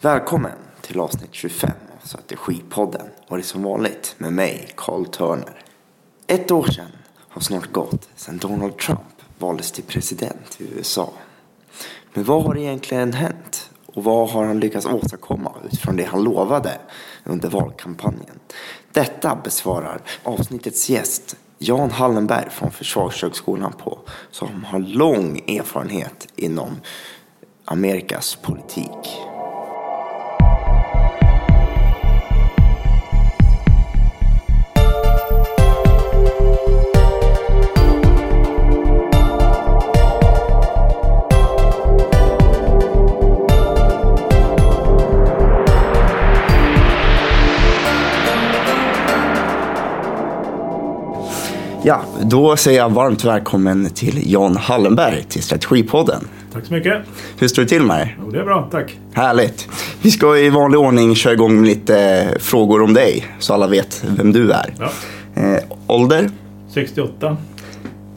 Välkommen till avsnitt 25 av Strategipodden och det är som vanligt med mig, Carl Turner. Ett år sedan har snart gått sedan Donald Trump valdes till president i USA. Men vad har egentligen hänt? Och vad har han lyckats åstadkomma utifrån det han lovade under valkampanjen? Detta besvarar avsnittets gäst Jan Hallenberg från Försvarshögskolan på som har lång erfarenhet inom Amerikas politik. Ja, då säger jag varmt välkommen till Jan Hallenberg till Strategipodden. Tack så mycket. Hur står det till med dig? Jo, det är bra, tack. Härligt. Vi ska i vanlig ordning köra igång med lite frågor om dig så alla vet vem du är. Ja. Eh, ålder, 68,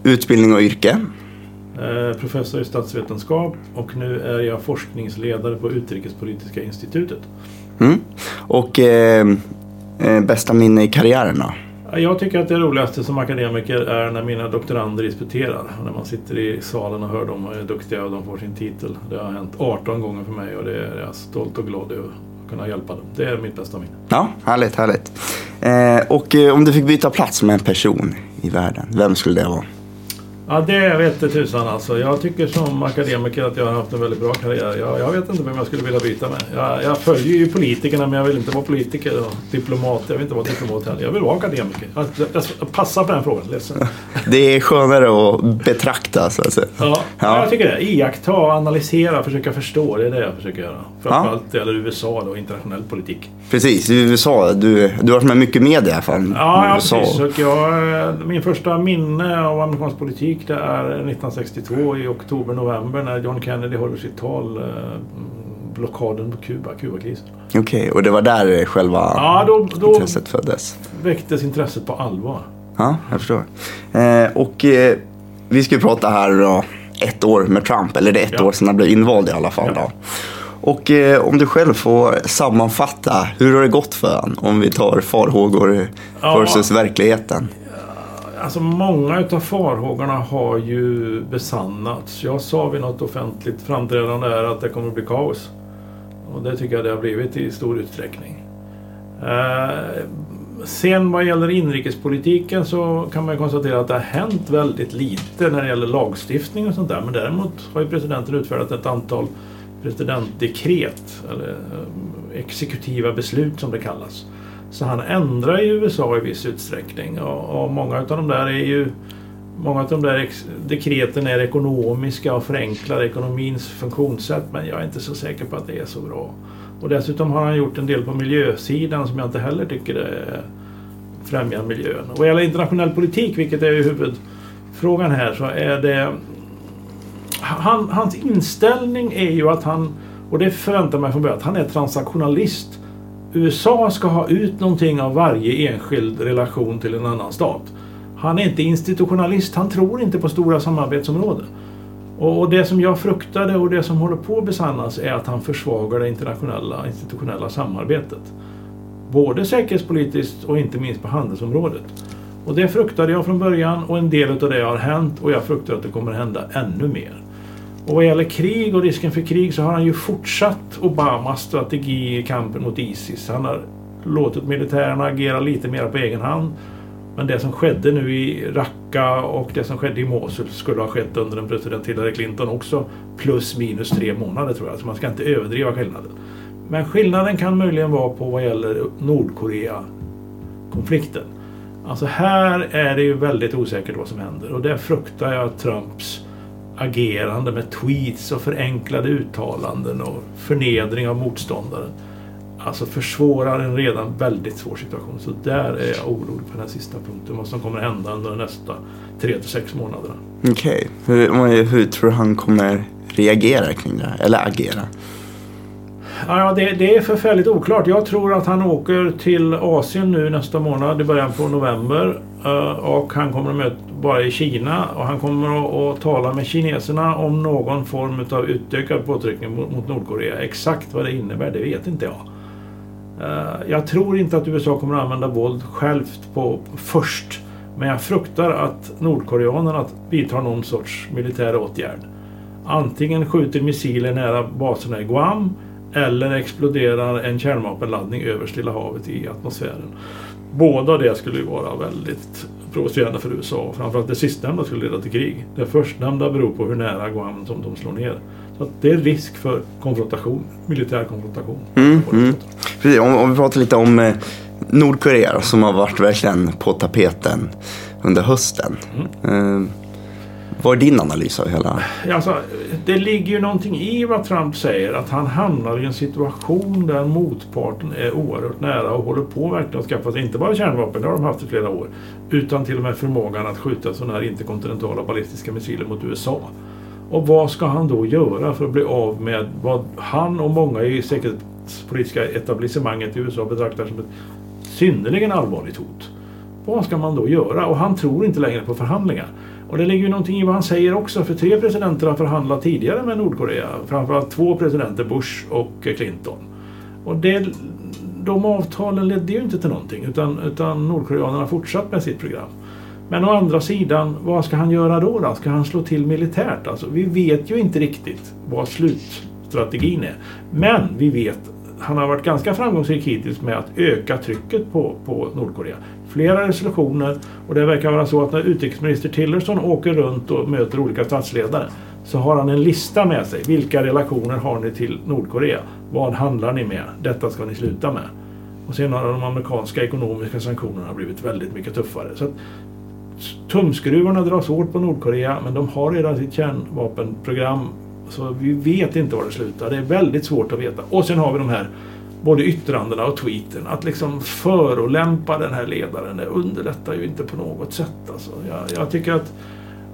utbildning och yrke. eh, professor i statsvetenskap och nu är jag forskningsledare på Utrikespolitiska institutet. Mm. Och eh, eh, bästa minne i karriären då? Jag tycker att det roligaste som akademiker är när mina doktorander disputerar. När man sitter i salen och hör dem och är duktiga och de får sin titel. Det har hänt 18 gånger för mig och det är jag stolt och glad över att kunna hjälpa dem. Det är mitt bästa minne. Ja, härligt, härligt. Eh, och eh, om du fick byta plats med en person i världen, vem skulle det vara? Ja, det vete tusan alltså. Jag tycker som akademiker att jag har haft en väldigt bra karriär. Jag, jag vet inte vem jag skulle vilja byta med. Jag, jag följer ju politikerna men jag vill inte vara politiker och diplomat. Jag vill inte vara diplomat heller. Jag vill vara akademiker. Jag, jag, passar på den frågan, ledsen. Det är skönare att betrakta så att säga. Ja, Ja. jag tycker det. Iaktta, analysera, försöka förstå. Det är det jag försöker göra. Framförallt det gäller USA då, internationell politik. Precis, i USA. Du, du har varit med mycket media i alla fall. Ja, ja precis. Och jag, min första minne av amerikansk politik det är 1962 i oktober-november när John Kennedy håller sitt tal. eh, Blockaden på Kuba, Kubakrisen. Okej, och det var där själva Ja, då, då intresset föddes. väcktes intresset på allvar. Ja, jag förstår. Eh, och eh, vi ska ju prata här då, ett år med Trump, eller det är ett Ja. år sedan han blev invald i alla fall. Ja. Då. Och eh, om du själv får sammanfatta, hur har det gått för han? Om vi tar farhågor Ja. versus verkligheten. Alltså många utav farhågorna har ju besannats. Jag sa vid något offentligt framträdande här att det kommer att bli kaos. Och det tycker jag det har blivit i stor utsträckning. Eh, sen vad gäller inrikespolitiken så kan man konstatera att det har hänt väldigt lite när det gäller lagstiftning och sånt där. Men däremot har ju presidenten utfärdat ett antal presidentdekret, eller eh, exekutiva beslut som det kallas. Så han ändrar ju USA i viss utsträckning och, och många av de där är ju Många av de där dekreten är ekonomiska och förenklar ekonomins funktionssätt men jag är inte så säker på att det är så bra. Och dessutom har han gjort en del på miljösidan som jag inte heller tycker är eh, främjar miljön. Och vad gäller internationell politik, vilket är ju huvudfrågan här, så är det... Han, hans inställning är ju att han, och det förväntar man mig från början, att han är transaktionalist. USA ska ha ut någonting av varje enskild relation till en annan stat. Han är inte institutionalist, han tror inte på stora samarbetsområden. Och, och det som jag fruktade och det som håller på att besannas är att han försvagar det internationella institutionella samarbetet. Både säkerhetspolitiskt och inte minst på handelsområdet. Och det fruktade jag från början och en del av det har hänt och jag fruktar att det kommer hända ännu mer. Och vad gäller krig och risken för krig så har han ju fortsatt Obamas strategi i kampen mot Isis. Han har låtit militärerna agera lite mer på egen hand. Men det som skedde nu i Raqqa och det som skedde i Mosul skulle ha skett under en president Hillary Clinton också. Plus minus tre månader tror jag. Så man ska inte överdriva skillnaden. Men skillnaden kan möjligen vara på vad gäller Nordkorea-konflikten. Alltså här är det ju väldigt osäkert vad som händer och där fruktar jag Trumps agerande med tweets och förenklade uttalanden och förnedring av motståndaren. Alltså försvårar en redan väldigt svår situation. Så där är jag orolig på den här sista punkten. Vad som kommer att hända under de nästa tre till sex månaderna. Okej, hur, hur tror du han kommer reagera kring det här? Eller agera? Ja, det, det är förfärligt oklart. Jag tror att han åker till Asien nu nästa månad i början på november. Eh, och han kommer att möta bara i Kina och han kommer att, att tala med kineserna om någon form av utökad påtryckning mot, Nordkorea. Exakt vad det innebär, det vet inte jag. Eh, jag tror inte att USA kommer att använda våld självt på, först. Men jag fruktar att nordkoreanerna vidtar någon sorts militär åtgärd. Antingen skjuter missiler nära baserna i Guam eller exploderar en kärnvapenladdning över Stilla havet i atmosfären. Båda det skulle ju vara väldigt provocerande för USA. Framförallt det sistnämnda skulle leda till krig. Det förstnämnda beror på hur nära Guam som de slår ner. Så det är risk för konfrontation, militär konfrontation. Mm, mm. Precis, om, om, vi pratar lite om eh, Nordkorea som har varit verkligen på tapeten under hösten. Mm. Eh, vad är din analys av hela? Alltså, det ligger ju någonting i vad Trump säger att han hamnar i en situation där motparten är oerhört nära och håller på verkligen att skaffa sig inte bara kärnvapen, det har de haft i flera år, utan till och med förmågan att skjuta sådana här interkontinentala ballistiska missiler mot USA. Och vad ska han då göra för att bli av med vad han och många i säkerhetspolitiska etablissemanget i USA betraktar som ett synnerligen allvarligt hot? Vad ska man då göra? Och han tror inte längre på förhandlingar. Och det ligger ju någonting i vad han säger också, för tre presidenter har förhandlat tidigare med Nordkorea. Framförallt två presidenter, Bush och Clinton. Och det, de avtalen ledde ju inte till någonting, utan, utan Nordkoreanerna har fortsatt med sitt program. Men å andra sidan, vad ska han göra då? då? Ska han slå till militärt? Alltså, vi vet ju inte riktigt vad slutstrategin är. Men vi vet han har varit ganska framgångsrik hittills med att öka trycket på, på Nordkorea. Flera resolutioner och det verkar vara så att när utrikesminister Tillerson åker runt och möter olika statsledare så har han en lista med sig. Vilka relationer har ni till Nordkorea? Vad handlar ni med? Detta ska ni sluta med. Och sen har de amerikanska ekonomiska sanktionerna blivit väldigt mycket tuffare. Så att tumskruvarna dras hårt på Nordkorea men de har redan sitt kärnvapenprogram så vi vet inte var det slutar. Det är väldigt svårt att veta. Och sen har vi de här både yttrandena och tweeten. Att liksom förolämpa den här ledaren, det underlättar ju inte på något sätt. Alltså. Jag, jag tycker att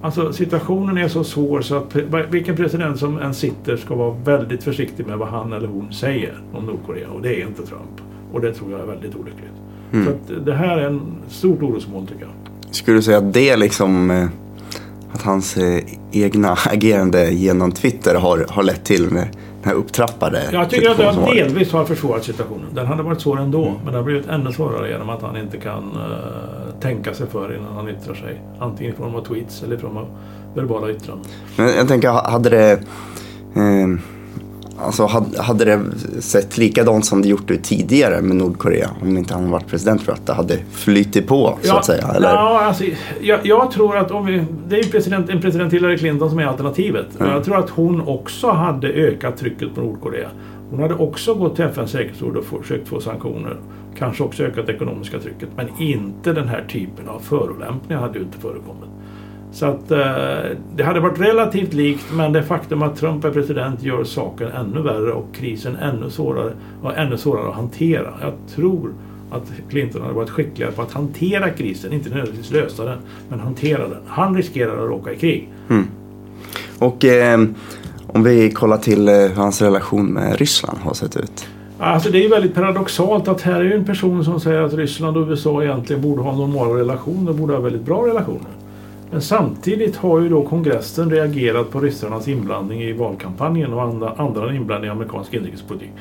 alltså, situationen är så svår så att vilken president som än sitter ska vara väldigt försiktig med vad han eller hon säger om Nordkorea. Och det är inte Trump. Och det tror jag är väldigt olyckligt. Mm. Så att det här är en stort orosmoln tycker jag. Skulle du säga att det liksom eh, att hans eh, egna agerande genom Twitter har, har lett till den här upptrappade Jag tycker att det delvis har försvårat situationen. Den hade varit svår ändå, mm. men den har blivit ännu svårare genom att han inte kan uh, tänka sig för innan han yttrar sig. Antingen i form av tweets eller i form av verbala yttranden. Men jag tänker, hade det... Eh, Alltså hade det sett likadant som det gjort tidigare med Nordkorea om inte han varit president tror jag att det hade flyttit på så ja, att säga? Eller? Ja, alltså, jag, jag, tror att om vi, det är president, en president Hillary Clinton som är alternativet. Mm. Jag tror att hon också hade ökat trycket på Nordkorea. Hon hade också gått till FNs säkerhetsråd och försökt få sanktioner. Kanske också ökat det ekonomiska trycket. Men inte den här typen av förolämpningar hade ju inte förekommit. Så att eh, det hade varit relativt likt men det faktum att Trump är president gör saken ännu värre och krisen ännu svårare och ännu svårare att hantera. Jag tror att Clinton hade varit skickligare på att hantera krisen, inte nödvändigtvis lösa den, men hantera den. Han riskerar att råka i krig. Mm. Och eh, om vi kollar till eh, hur hans relation med Ryssland har sett ut. Alltså det är väldigt paradoxalt att här är en person som säger att Ryssland och USA egentligen borde ha normala relationer, borde ha väldigt bra relationer. Men samtidigt har ju då kongressen reagerat på ryssarnas inblandning i valkampanjen och andra, andra inblandning i amerikansk inrikespolitik.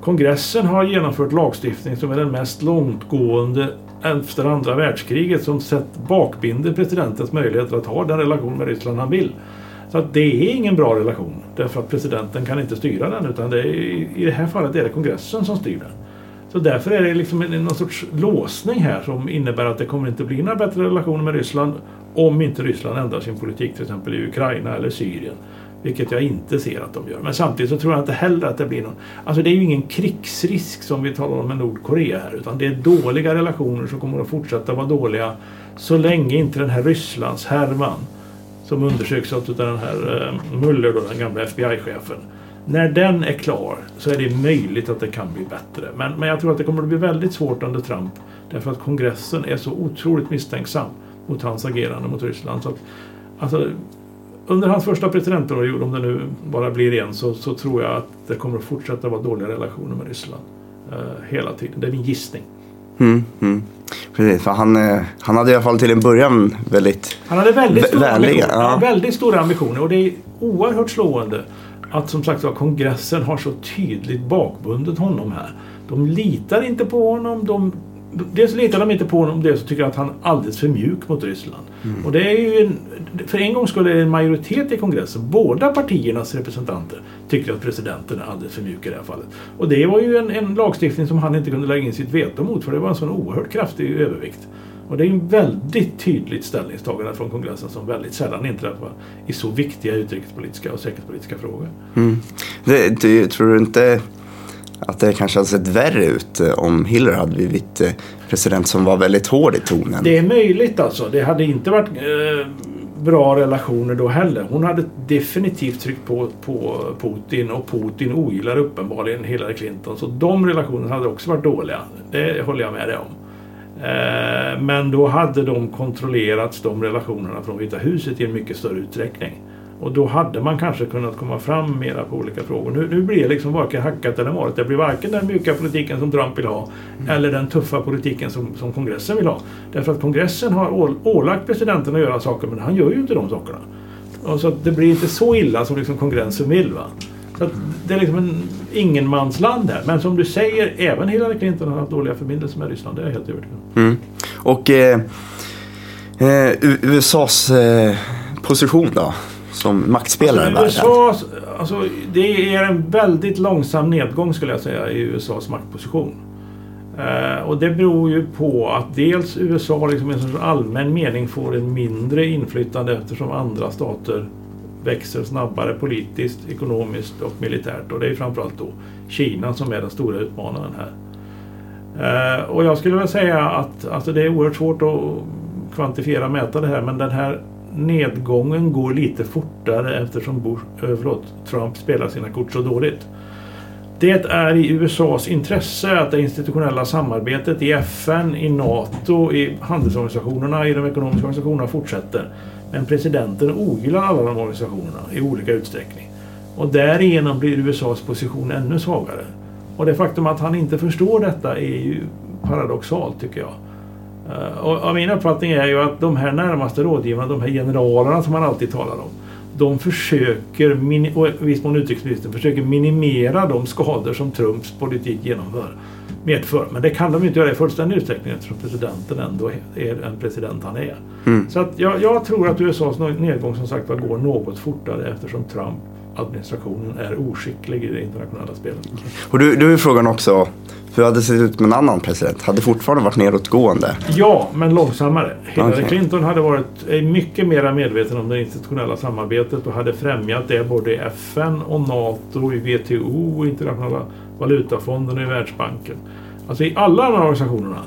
Kongressen har genomfört lagstiftning som är den mest långtgående efter andra världskriget som sett bakbinder presidentens möjligheter att ha den relation med Ryssland han vill. Så att det är ingen bra relation därför att presidenten kan inte styra den utan det är, i det här fallet är det kongressen som styr den. Så därför är det liksom en, någon sorts låsning här som innebär att det kommer inte bli några bättre relationer med Ryssland om inte Ryssland ändrar sin politik till exempel i Ukraina eller Syrien. Vilket jag inte ser att de gör. Men samtidigt så tror jag inte heller att det blir någon... Alltså det är ju ingen krigsrisk som vi talar om med Nordkorea här. Utan det är dåliga relationer som kommer att fortsätta vara dåliga så länge inte den här Rysslands härvan som undersöks av den här eh, Muller, då, den gamla FBI-chefen. När den är klar så är det möjligt att det kan bli bättre. Men, men jag tror att det kommer att bli väldigt svårt under Trump. Därför att kongressen är så otroligt misstänksam mot hans agerande mot Ryssland. Så att, alltså, under hans första presidentperiod, om det nu bara blir en, så, så tror jag att det kommer att fortsätta vara dåliga relationer med Ryssland. Eh, hela tiden. Det är min gissning. Mm, mm. Precis, för han, eh, han hade i alla fall till en början väldigt Han hade väldigt stora, vänliga, ambitioner, ja. väldigt stora ambitioner och det är oerhört slående att som sagt var kongressen har så tydligt bakbundit honom här. De litar inte på honom. De, dels litar de inte på honom, dels tycker att han är alldeles för mjuk mot Ryssland. Och det är ju en, för en gång skulle det en majoritet i kongressen. Båda partiernas representanter tycker att presidenten är alldeles för mjuk i det här fallet. Och det var ju en, en lagstiftning som han inte kunde lägga in sitt veto mot för det var en sån oerhört kraftig övervikt. Och det är en väldigt tydligt ställningstagande från kongressen som väldigt sällan inträffar i så viktiga utrikespolitiska och säkerhetspolitiska frågor. Mm. Det, det, tror du inte att det kanske hade sett värre ut eh, om Hillary hade blivit eh, president som var väldigt hård i tonen? Det är möjligt alltså. Det hade inte varit eh, bra relationer då heller. Hon hade definitivt tryckt på, på Putin och Putin ogillar uppenbarligen Hillary Clinton. Så de relationerna hade också varit dåliga. Det håller jag med dig om. Eh, men då hade de kontrollerats, de relationerna från Vita huset i en mycket större utsträckning. Och då hade man kanske kunnat komma fram mera på olika frågor. Nu, nu blir det liksom varken hackat eller malet. Det blir varken den mjuka politiken som Trump vill ha eller den tuffa politiken som, som kongressen vill ha. Därför att kongressen har ålagt presidenten att göra saker men han gör ju inte de sakerna. Och så det blir inte så illa som liksom kongressen vill. Va? Så det är liksom en ingenmansland här. Men som du säger, även Hillary Clinton har haft dåliga förbindelser med Ryssland. Det är jag helt övertygad om. Mm. Och eh, eh, USAs eh, position då? Som maktspelare i Alltså, världen? Alltså, det är en väldigt långsam nedgång skulle jag säga i USAs maktposition. Eh, och det beror ju på att dels USA liksom i en allmän mening får en mindre inflytande eftersom andra stater växer snabbare politiskt, ekonomiskt och militärt. Och det är framförallt då Kina som är den stora utmanaren här. Eh, och jag skulle väl säga att alltså det är oerhört svårt att kvantifiera och mäta det här men den här nedgången går lite fortare eftersom Bush, eh, förlåt, Trump spelar sina kort så dåligt. Det är i USAs intresse att det institutionella samarbetet i FN, i NATO, i handelsorganisationerna, i de ekonomiska organisationerna fortsätter. Men presidenten ogillar alla de organisationerna i olika utsträckning. Och därigenom blir USAs position ännu svagare. Och det faktum att han inte förstår detta är ju paradoxalt tycker jag. Eh, och och min uppfattning är ju att de här närmaste rådgivarna, de här generalerna som man alltid talar om. De försöker, och i viss mån utrikesministern, försöker minimera de skador som Trumps politik genomför. Medför. Men det kan de inte göra i fullständig utsträckning eftersom presidenten ändå är en president han är. Mm. Så att jag, jag tror att USAs nedgång som sagt går något fortare eftersom Trump administrationen är oskicklig i det internationella spelet. Och du, du är frågan också, hur hade det sett ut med en annan president? Hade fortfarande varit nedåtgående? Ja, men långsammare. Hillary Okej. Clinton hade varit mycket mer medveten om det institutionella samarbetet och hade främjat det både i FN och NATO, i WTO, internationella valutafonden och i Världsbanken. Alltså i alla de här organisationerna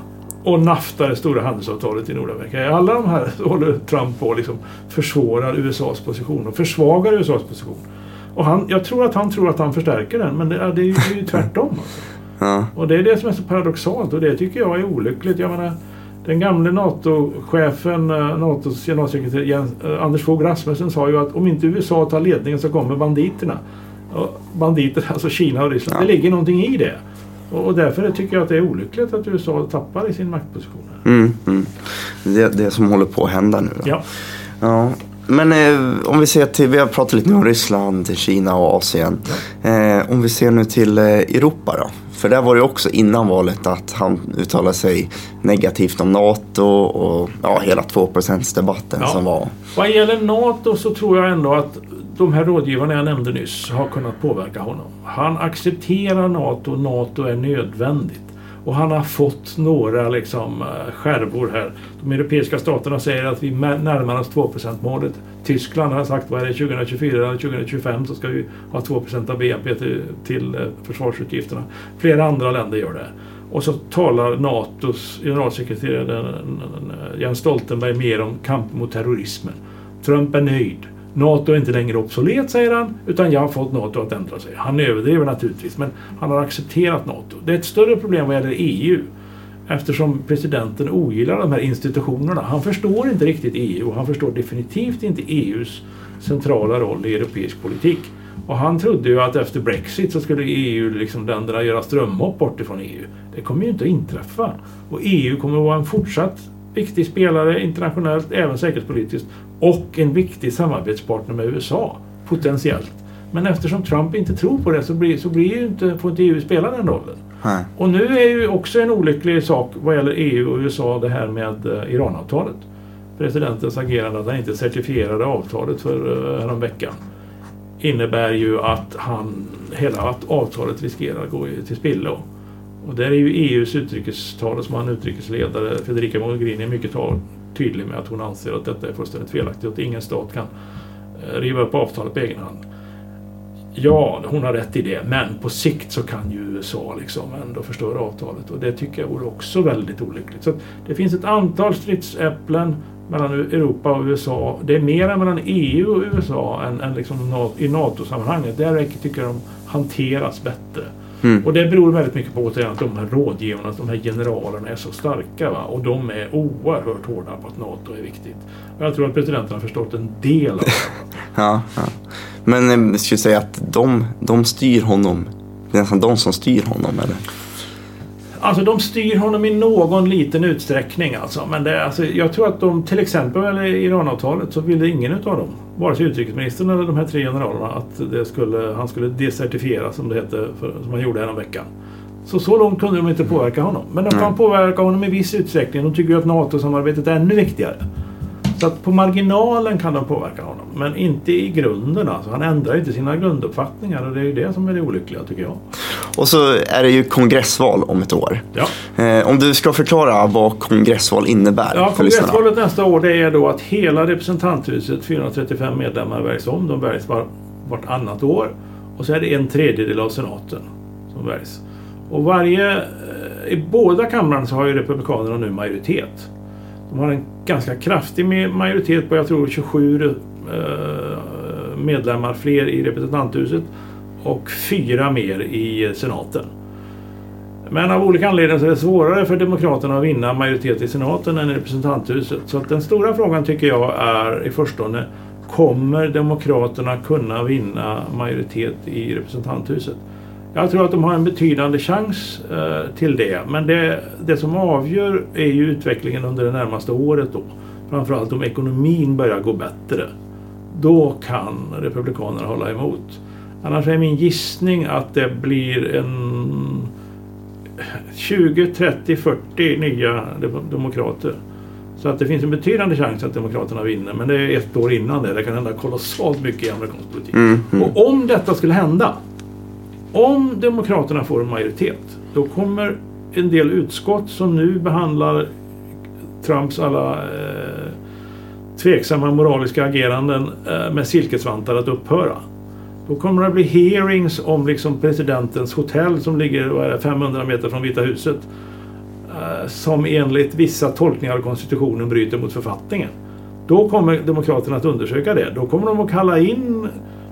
och NAFTA, det stora handelsavtalet i Nordamerika. I alla de här håller Trump på liksom försvårar USAs position och försvagar USAs position. Och han, jag tror att han tror att han förstärker den, men det, är- det är ju, det är ju tvärtom. Alltså. Ja. Och det är det som är så paradoxalt och det tycker jag är olyckligt. Jag menar, den gamle NATO-chefen, eh, NATOs generalsekreterare Jens, eh, Anders Fogh Rasmussen sa ju att om inte USA tar ledningen så kommer banditerna. Och banditer, alltså Kina och Ryssland. Ja. Det ligger någonting i det. Och, därför tycker jag att det är olyckligt att USA tappar i sin maktposition. Mm, mm. Det, det som håller på att hända nu. Då. Ja. Ja. Men eh, om vi ser till, vi har pratat lite nu om Ryssland, Kina och Asien. Eh, om vi ser nu till eh, Europa då. För där var det också innan valet att han uttalade sig negativt om NATO och ja, hela 2%-debatten Ja. som var. Vad gäller NATO så tror jag ändå att de här rådgivarna jag nämnde nyss har kunnat påverka honom. Han accepterar NATO, NATO är nödvändigt. Och han har fått några liksom, eh, skärvor här. De europeiska staterna säger att vi närmar oss 2%-målet. Tyskland har sagt vad är det, 2024 eller 2025 så ska vi ha 2% av BNP till, till eh, försvarsutgifterna. Flera andra länder gör det. Och så talar NATOs generalsekreterare eh, Jens Stoltenberg mer om kamp mot terrorismen. Trump är nöjd. NATO är inte längre obsolet, säger han, utan jag har fått NATO att ändra sig. Han överdriver naturligtvis, men han har accepterat NATO. Det är ett större problem vad gäller EU. Eftersom presidenten ogillar de här institutionerna. Han förstår inte riktigt EU och han förstår definitivt inte EUs centrala roll i europeisk politik. Och han trodde ju att efter Brexit så skulle EU-länderna liksom, göra strömhopp bort ifrån EU. Det kommer ju inte att inträffa. Och EU kommer att vara en fortsatt viktig spelare internationellt, även säkerhetspolitiskt. Och en viktig samarbetspartner med USA, potentiellt. Men eftersom Trump inte tror på det så, blir, så blir ju inte, får inte EU spela den rollen. Nej. Och nu är ju också en olycklig sak vad gäller EU och USA det här med uh, Iranavtalet. Presidentens agerande att han inte certifierade avtalet för uh, häromveckan innebär ju att han, hela att avtalet riskerar att gå till spillo. Och där är ju EUs utrikestalesman, utrikesledare Federica Mogherini mycket tydlig med att hon anser att detta är fullständigt felaktigt och att ingen stat kan eh, riva upp avtalet på egen hand. Ja, hon har rätt i det, men på sikt så kan ju USA liksom ändå förstöra avtalet och det tycker jag vore också väldigt olyckligt. Så det finns ett antal stridsäpplen mellan Europa och USA. Det är mer mellan EU och USA än, än liksom i NATO-sammanhanget. Där tycker jag de hanteras bättre. Mm. Och det beror väldigt mycket på att de här rådgivarna, de här generalerna är så starka. Va? Och de är oerhört hårda på att NATO är viktigt. Och jag tror att presidenten har förstått en del av det. ja, ja. Men eh, jag skulle säga att de, de styr honom. Det är nästan de som styr honom eller? Alltså de styr honom i någon liten utsträckning alltså. Men det, alltså, jag tror att de till exempel i Iranavtalet så ville ingen av dem, vare sig utrikesministern eller de här tre generalerna, att det skulle, han skulle desertifieras som det heter, för, som han gjorde veckan. Så så långt kunde de inte påverka honom. Men de kan mm. påverka honom i viss utsträckning. De tycker ju att NATO-samarbetet är ännu viktigare. Så att på marginalen kan de påverka honom. Men inte i grunden. Alltså. Han ändrar inte sina grunduppfattningar och det är ju det som är det olyckliga tycker jag. Och så är det ju kongressval om ett år. Ja. Eh, om du ska förklara vad kongressval innebär Ja, kongressvalet nästa år det är då att hela representanthuset, 435 medlemmar väljs om. De väljs var, vartannat år. Och så är det en tredjedel av senaten som väljs. Och varje, eh, i båda kamrarna så har ju Republikanerna nu majoritet. De har en ganska kraftig majoritet på, jag tror 27 eh, medlemmar fler i representanthuset och fyra mer i senaten. Men av olika anledningar så är det svårare för Demokraterna att vinna majoritet i senaten än i representanthuset. Så att den stora frågan tycker jag är i förstone Kommer Demokraterna kunna vinna majoritet i representanthuset? Jag tror att de har en betydande chans eh, till det. Men det, det som avgör är ju utvecklingen under det närmaste året då. Framförallt om ekonomin börjar gå bättre. Då kan Republikanerna hålla emot. Annars är min gissning att det blir en 20, 30, 40 nya demokrater. Så att det finns en betydande chans att Demokraterna vinner. Men det är ett år innan det. Det kan hända kolossalt mycket i amerikansk politik. Mm, mm. Och om detta skulle hända om Demokraterna får en majoritet då kommer en del utskott som nu behandlar Trumps alla eh, tveksamma moraliska ageranden eh, med silkesvantar att upphöra. Då kommer det bli hearings om liksom presidentens hotell som ligger 500 meter från Vita huset. Eh, som enligt vissa tolkningar av konstitutionen bryter mot författningen. Då kommer Demokraterna att undersöka det. Då kommer de att kalla in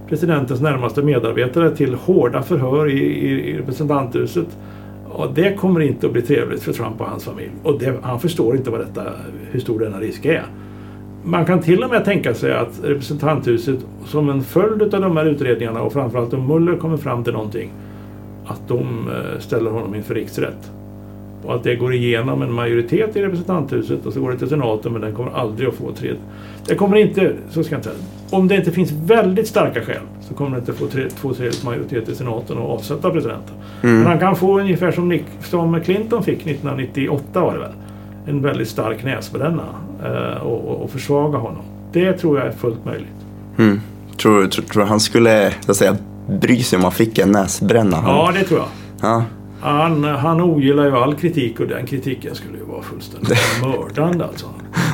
presidentens närmaste medarbetare till hårda förhör i, i, i representanthuset. Och det kommer inte att bli trevligt för Trump och hans familj. Och det, han förstår inte vad detta, hur stor denna risk är. Man kan till och med tänka sig att representanthuset som en följd av de här utredningarna och framförallt om Muller kommer fram till någonting att de eh, ställer honom inför riksrätt. Och att det går igenom en majoritet i representanthuset och så går det till senaten men den kommer aldrig att få tre. Det kommer inte, så ska jag inte säga. Om det inte finns väldigt starka skäl så kommer det inte få tre, två tredjedels majoritet i senaten och avsätta presidenten. Mm. Men han kan få ungefär som, Nick, som Clinton fick 1998 var det väl. En väldigt stark näsbränna eh, och, och, och, försvaga honom. Det tror jag är fullt möjligt. Mm. Tror, tror, tror han skulle så att säga, bry sig om han fick en näsbränna? Ja, det tror jag. Ja. Han, han ogillar ju all kritik och den kritiken skulle ju vara fullständigt mördande alltså.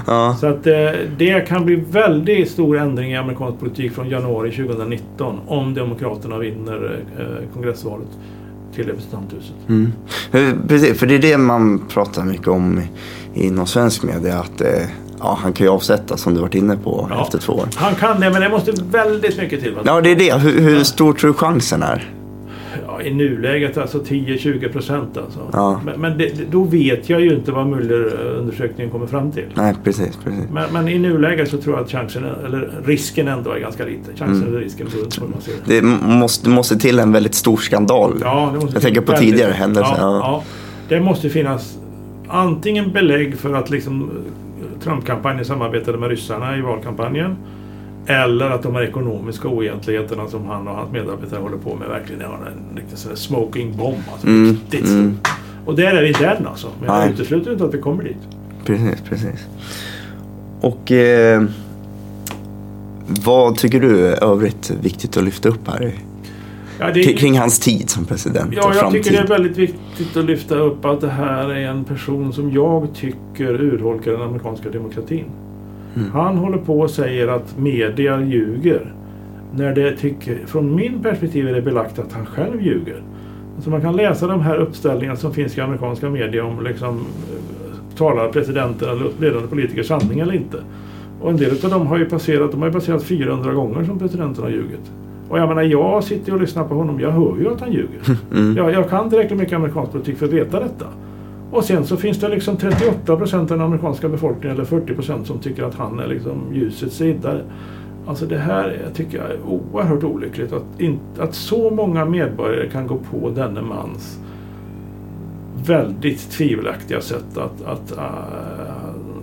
Ja. Så att eh, det kan bli väldigt stor ändring i amerikansk politik från januari 2019 om Demokraterna vinner eh, kongressvalet till representanthuset. Mm. Precis, för det är det man pratar mycket om inom svensk media. Att eh, ja, han kan ju avsätta som du varit inne på ja, efter två år. Han kan det, men det måste väldigt mycket till. Ja, det är det. Hur, hur stor tror du chansen är? Ja, I nuläget alltså 10-20 procent alltså. Ja. Men, men det, då vet jag ju inte vad Muller-undersökningen kommer fram till. Nej, precis. precis. Men, men i nuläget så tror jag att chansen, eller risken ändå är ganska liten. Chansen Mm. eller risken hur man ser det. Måste, måste till en väldigt stor skandal. Ja, det måste Jag tänker på väldigt- tidigare händelser, Ja, ja. ja. Det måste finnas antingen belägg för att liksom Trump-kampanjen samarbetade med ryssarna i valkampanjen. Eller att de här ekonomiska oegentligheterna som han och hans medarbetare håller på med verkligen är en riktig sån smoking bomb. Alltså, Mm, riktigt mm. Och där är vi inte än alltså. Men jag utesluter inte att vi kommer dit. Precis, precis. Och eh, vad tycker du är övrigt viktigt att lyfta upp här? Ja, K- Kring hans tid som president Ja, och jag framtid. tycker det är väldigt viktigt att lyfta upp att det här är en person som jag tycker urholkar den amerikanska demokratin. Mm. Han håller på och säger att media ljuger. När det tycker, från min perspektiv är det belagt att han själv ljuger. Så man kan läsa de här uppställningarna som finns i amerikanska media om liksom, eh, talar presidenten eller ledande politiker sanning eller inte. Och en del av dem har ju passerat, de har ju passerat 400 gånger som presidenten har ljugit. Och jag menar, jag sitter och lyssnar på honom, jag hör ju att han ljuger. Mm. Jag, jag kan tillräckligt mycket amerikansk politik för att veta detta. Och sen så finns det liksom 38 procent av den amerikanska befolkningen eller 40 procent som tycker att han är liksom ljusets riddare. Alltså det här tycker jag är oerhört olyckligt. Att, in, att så många medborgare kan gå på denne mans väldigt tvivelaktiga sätt att, att äh,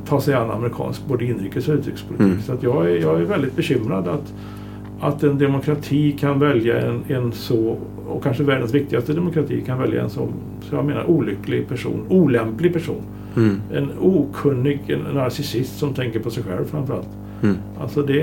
ta sig an amerikansk både inrikes och utrikespolitik. Mm. Så att jag, är, jag är väldigt bekymrad att, att en demokrati kan välja en, en så, och kanske världens viktigaste demokrati kan välja en så, så jag menar olycklig person, olämplig person. Mm. En okunnig en narcissist som tänker på sig själv framförallt. Mm. Alltså det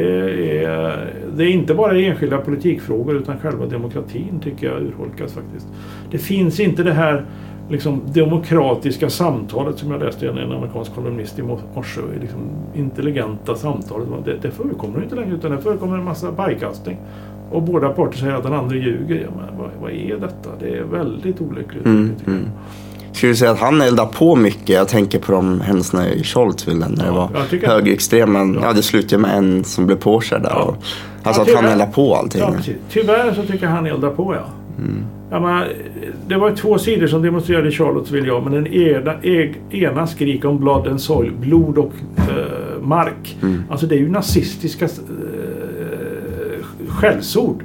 är, det är inte bara enskilda politikfrågor utan själva demokratin tycker jag urholkas faktiskt. Det finns inte det här liksom, demokratiska samtalet som jag läste i en, en amerikansk kolumnist i morse. Liksom, intelligenta samtalet. Det, det förekommer inte längre utan det förekommer en massa pajkastning. Och båda parter säger att den andra ljuger. Ja, men vad, vad är detta? Det är väldigt olyckligt. Mm, mm. Skulle du säga att han eldar på mycket? Jag tänker på de händelserna i Charlottesville när det Ja, var tycker att- högerextrema. Ja. Ja. det slutade med en som blev påkörd där. Ja. Och, alltså Ja, att han eldar på allting. Ja. Tyvärr så tycker jag han eldar på ja. Mm. Ja, men, det var två sidor som demonstrerade i Charlottesville, ja, men den ena, ena skrik om blood and soil, blod och eh, mark. Mm. Alltså det är ju nazistiska eh, skällsord.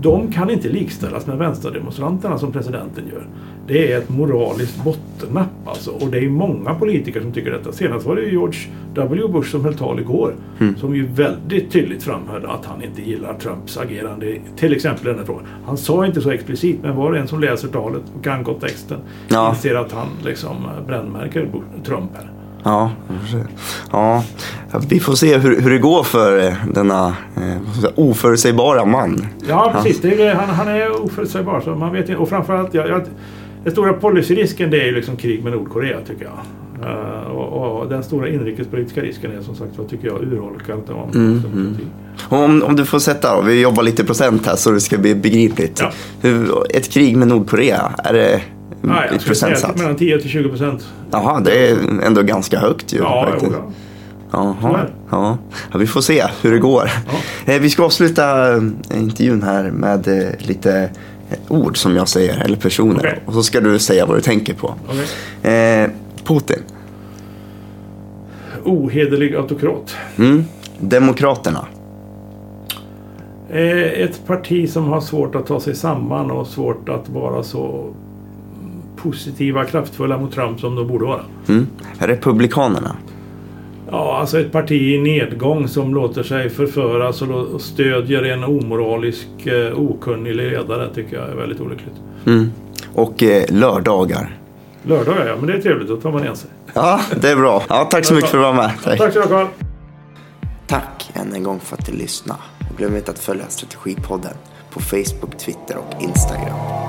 De kan inte likställas med vänsterdemonstranterna som presidenten gör. Det är ett moraliskt bottennapp alltså. Och det är många politiker som tycker detta. Senast var det George W Bush som höll tal igår. Mm. Som ju väldigt tydligt framhöll att han inte gillar Trumps agerande. Till exempel den här frågan. Han sa inte så explicit men var och en som läser talet och kan kontexten Ja. inser att han liksom brännmärker Trump här. Ja, ja, vi får se hur, hur det går för eh, denna eh, oförutsägbara man. Ja, precis. Det är, ju- han, han är oförutsägbar. Så man vet inte. Och framförallt, jag, jag, den stora policyrisken det är ju liksom krig med Nordkorea tycker jag. Eh, och, och den stora inrikespolitiska risken är som sagt vad tycker jag urholkar av Mm. Och Om, om du får sätta då, vi jobbar lite procent här så det ska bli begripligt. Ja. Hur, ett krig med Nordkorea, är det Ja, jag skulle säga mellan 10 till 20 procent. Jaha, det är ändå ganska högt ju. Ja, faktiskt. jo, ja. Jaha, ja. ja, vi får se hur det går. Eh, Vi ska avsluta eh, intervjun här med eh, lite ord som jag säger, eller personer. Okej. Och så ska du säga vad du tänker på. Eh, Putin, Ohederlig autokrat. mm. Demokraterna, Eh, ett parti som har svårt att ta sig samman och svårt att vara så positiva, kraftfulla mot Trump som de borde vara. mm. Republikanerna, Ja, alltså ett parti i nedgång som låter sig förföras och stödjer en omoralisk, eh, okunnig ledare tycker jag är väldigt olyckligt. mm. och eh, lördagar. Lördagar ja, men det är trevligt. Då tar man igen sig. Ja, det är bra. Ja, tack så mycket för att du var med. Tack. Tack så mycket Carl. Tack än en gång för att du lyssnade. Och glöm inte att följa Strategipodden på Facebook, Twitter och Instagram.